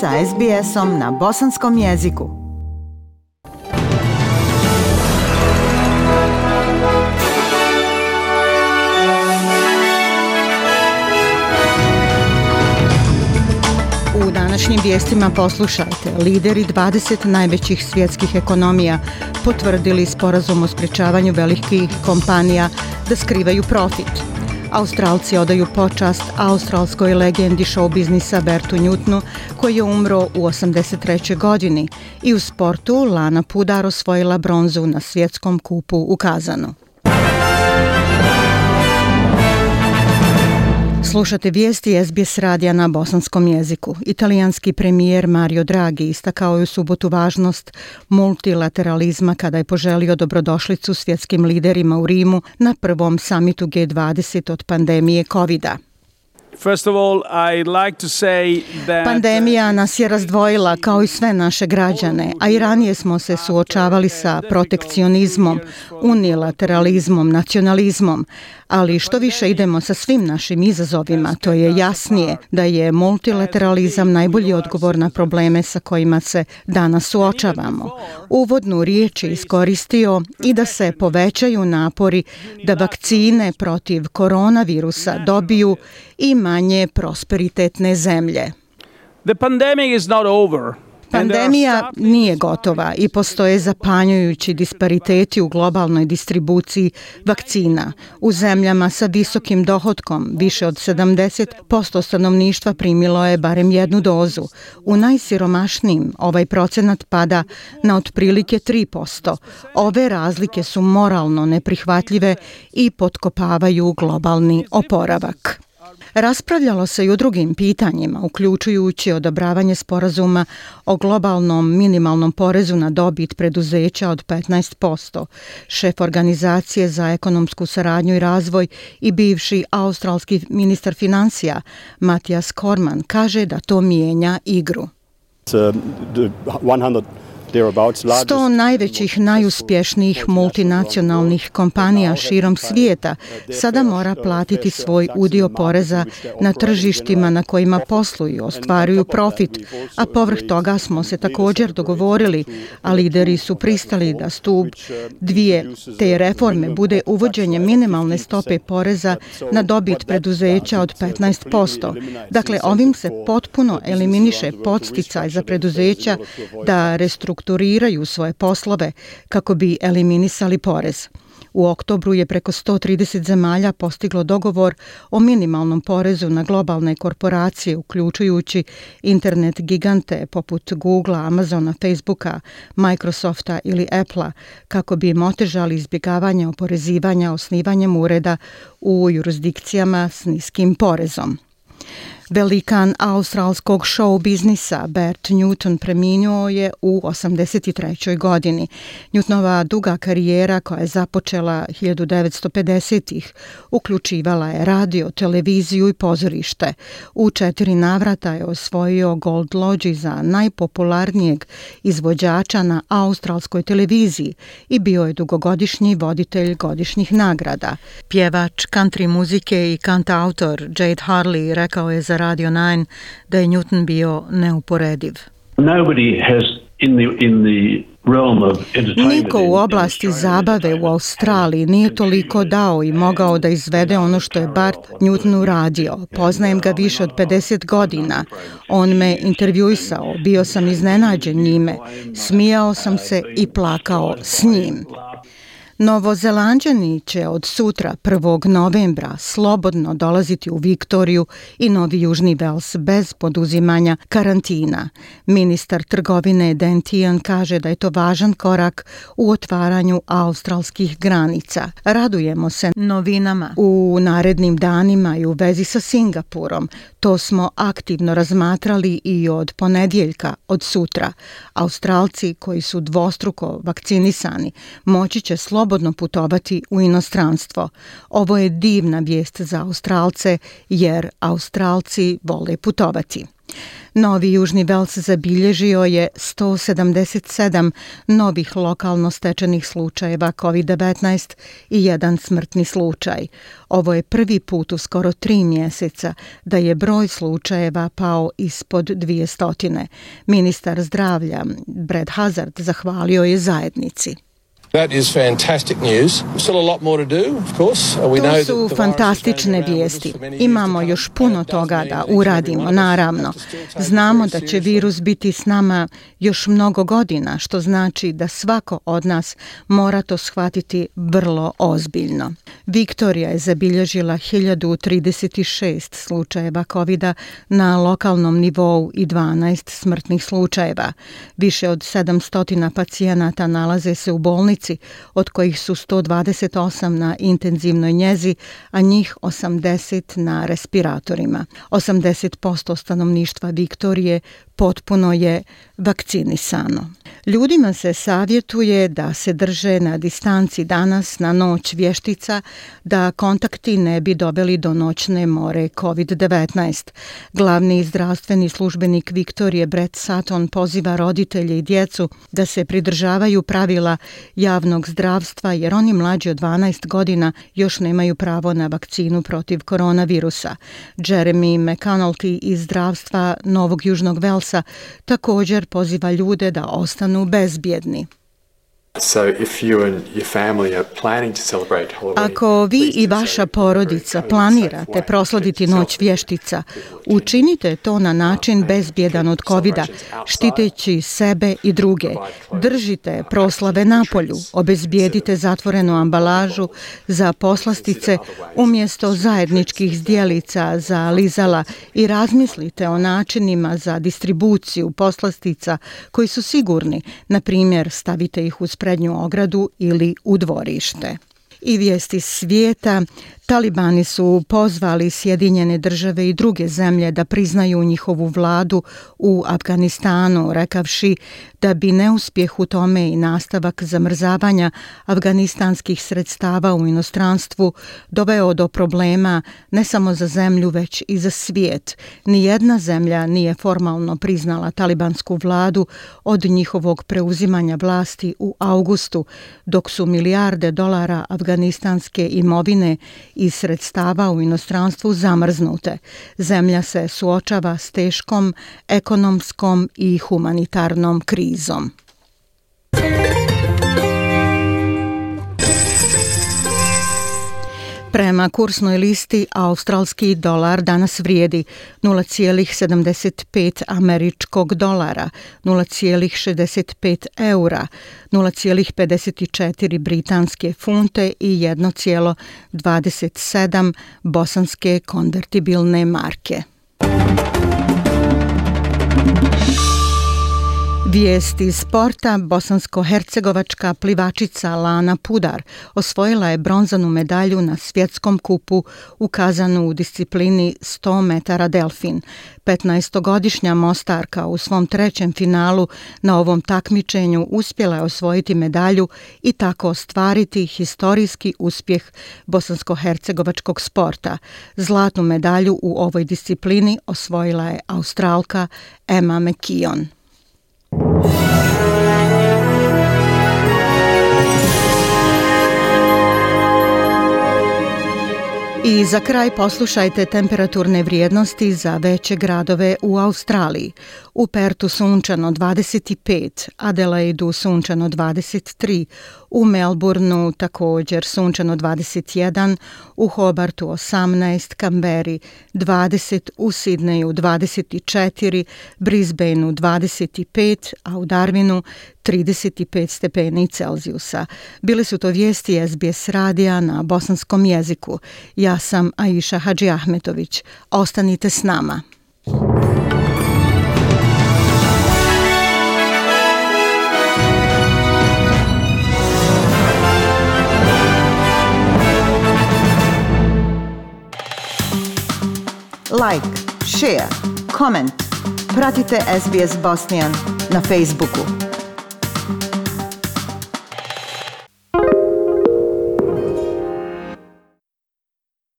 sa SBS-om na bosanskom jeziku. U današnjim vijestima poslušajte. Lideri 20 najvećih svjetskih ekonomija potvrdili sporazum o sprečavanju velikih kompanija da skrivaju profit. Australci odaju počast australskoj legendi show biznisa Bertu Njutnu, koji je umro u 83. godini i u sportu Lana Pudar osvojila bronzu na svjetskom kupu u Kazanu. Slušate vijesti SBS radija na bosanskom jeziku. Italijanski premijer Mario Draghi istakao je u subotu važnost multilateralizma kada je poželio dobrodošlicu svjetskim liderima u Rimu na prvom samitu G20 od pandemije covid -a. COVID-a. Pandemija nas je razdvojila kao i sve naše građane, a i ranije smo se suočavali sa protekcionizmom, unilateralizmom, nacionalizmom, ali što više idemo sa svim našim izazovima, to je jasnije da je multilateralizam najbolji odgovor na probleme sa kojima se danas suočavamo. Uvodnu riječ je iskoristio i da se povećaju napori da vakcine protiv koronavirusa dobiju i manje prosperitetne zemlje. The pandemic is not over. Pandemija nije gotova i postoje zapanjujući dispariteti u globalnoj distribuciji vakcina. U zemljama sa visokim dohodkom više od 70% stanovništva primilo je barem jednu dozu. U najsiromašnijim ovaj procenat pada na otprilike 3%. Ove razlike su moralno neprihvatljive i potkopavaju globalni oporavak. Raspravljalo se i o drugim pitanjima, uključujući odobravanje sporazuma o globalnom minimalnom porezu na dobit preduzeća od 15%. Šef organizacije za ekonomsku saradnju i razvoj i bivši australski ministar financija Matijas Korman kaže da to mijenja igru. 100 Sto najvećih, najuspješnijih multinacionalnih kompanija širom svijeta sada mora platiti svoj udio poreza na tržištima na kojima posluju, ostvaruju profit, a povrh toga smo se također dogovorili, a lideri su pristali da stup dvije te reforme bude uvođenje minimalne stope poreza na dobit preduzeća od 15%. Dakle, ovim se potpuno eliminiše podsticaj za preduzeća da restrukturiraju restrukturiraju svoje poslove kako bi eliminisali porez. U oktobru je preko 130 zemalja postiglo dogovor o minimalnom porezu na globalne korporacije, uključujući internet gigante poput Google, Amazona, Facebooka, Microsofta ili Applea, kako bi im otežali izbjegavanje oporezivanja osnivanjem ureda u jurisdikcijama s niskim porezom. Velikan australskog show biznisa Bert Newton preminuo je u 83. godini. Newtonova duga karijera koja je započela 1950-ih uključivala je radio, televiziju i pozorište. U četiri navrata je osvojio Gold Lodge za najpopularnijeg izvođača na australskoj televiziji i bio je dugogodišnji voditelj godišnjih nagrada. Pjevač country muzike i kantautor Jade Harley rekao je za Radio 9 da je Newton bio neuporediv. Nobody has in the in the Niko u oblasti zabave u Australiji nije toliko dao i mogao da izvede ono što je Bart Newton uradio. Poznajem ga više od 50 godina. On me intervjuisao, bio sam iznenađen njime, smijao sam se i plakao s njim. Novozelanđani će od sutra 1. novembra slobodno dolaziti u Viktoriju i Novi Južni Vels bez poduzimanja karantina. Ministar trgovine Dan Tian kaže da je to važan korak u otvaranju australskih granica. Radujemo se novinama u narednim danima i u vezi sa Singapurom. To smo aktivno razmatrali i od ponedjeljka, od sutra. Australci koji su dvostruko vakcinisani moći će slobodno slobodno putovati u inostranstvo. Ovo je divna vijest za Australce jer Australci vole putovati. Novi Južni Vels zabilježio je 177 novih lokalno stečenih slučajeva COVID-19 i jedan smrtni slučaj. Ovo je prvi put u skoro tri mjeseca da je broj slučajeva pao ispod dvije stotine. Ministar zdravlja Brad Hazard zahvalio je zajednici. That is fantastic news. Still a lot more to do, of course. Uh, we to su fantastične vijesti. Imamo još puno toga da uradimo, naravno. Znamo da će virus biti s nama još mnogo godina, što znači da svako od nas mora to shvatiti vrlo ozbiljno. Viktorija je zabilježila 1036 slučajeva covid na lokalnom nivou i 12 smrtnih slučajeva. Više od 700 pacijenata nalaze se u bolnici bolnici, od kojih su 128 na intenzivnoj njezi, a njih 80 na respiratorima. 80% stanovništva Viktorije potpuno je vakcinisano. Ljudima se savjetuje da se drže na distanci danas na noć vještica da kontakti ne bi doveli do noćne more COVID-19. Glavni zdravstveni službenik Viktorije Brett Sutton poziva roditelje i djecu da se pridržavaju pravila javnog zdravstva jer oni mlađi od 12 godina još nemaju pravo na vakcinu protiv koronavirusa. Jeremy McAnulty iz zdravstva Novog Južnog Velsa također poziva ljude da ostanu bezbjedni. Ako vi i vaša porodica planirate proslaviti noć vještica, učinite to na način bezbjedan od covid štiteći sebe i druge. Držite proslave na polju, obezbijedite zatvorenu ambalažu za poslastice umjesto zajedničkih zdjelica za lizala i razmislite o načinima za distribuciju poslastica koji su sigurni, na primjer stavite ih uz prednju ogradu ili u dvorište. I vijesti svijeta Talibani su pozvali Sjedinjene države i druge zemlje da priznaju njihovu vladu u Afganistanu, rekavši da bi neuspjeh u tome i nastavak zamrzavanja afganistanskih sredstava u inostranstvu doveo do problema ne samo za zemlju, već i za svijet. Nijedna zemlja nije formalno priznala talibansku vladu od njihovog preuzimanja vlasti u augustu, dok su milijarde dolara afganistanske imovine i sredstava u inostranstvu zamrznute. Zemlja se suočava s teškom ekonomskom i humanitarnom krizom. Prema kursnoj listi, australski dolar danas vrijedi 0,75 američkog dolara, 0,65 eura, 0,54 britanske funte i 1,27 bosanske konvertibilne marke. Vijesti sporta, bosansko-hercegovačka plivačica Lana Pudar osvojila je bronzanu medalju na svjetskom kupu ukazanu u disciplini 100 metara delfin. 15-godišnja Mostarka u svom trećem finalu na ovom takmičenju uspjela je osvojiti medalju i tako ostvariti historijski uspjeh bosansko-hercegovačkog sporta. Zlatnu medalju u ovoj disciplini osvojila je Australka Emma McKeon. Yeah. I za kraj poslušajte temperaturne vrijednosti za veće gradove u Australiji. U Pertu sunčano 25, Adelaidu sunčano 23, u Melbourneu također sunčano 21, u Hobartu 18, Kamberi 20, u Sidneju 24, Brisbaneu 25, a u Darwinu 35 stepeni Celzijusa. Bile su to vijesti SBS radija na bosanskom jeziku. Ja sam Aisha Hadži Ahmetović. Ostanite s nama. Like, share, comment. Pratite SBS Bosnian na Facebooku.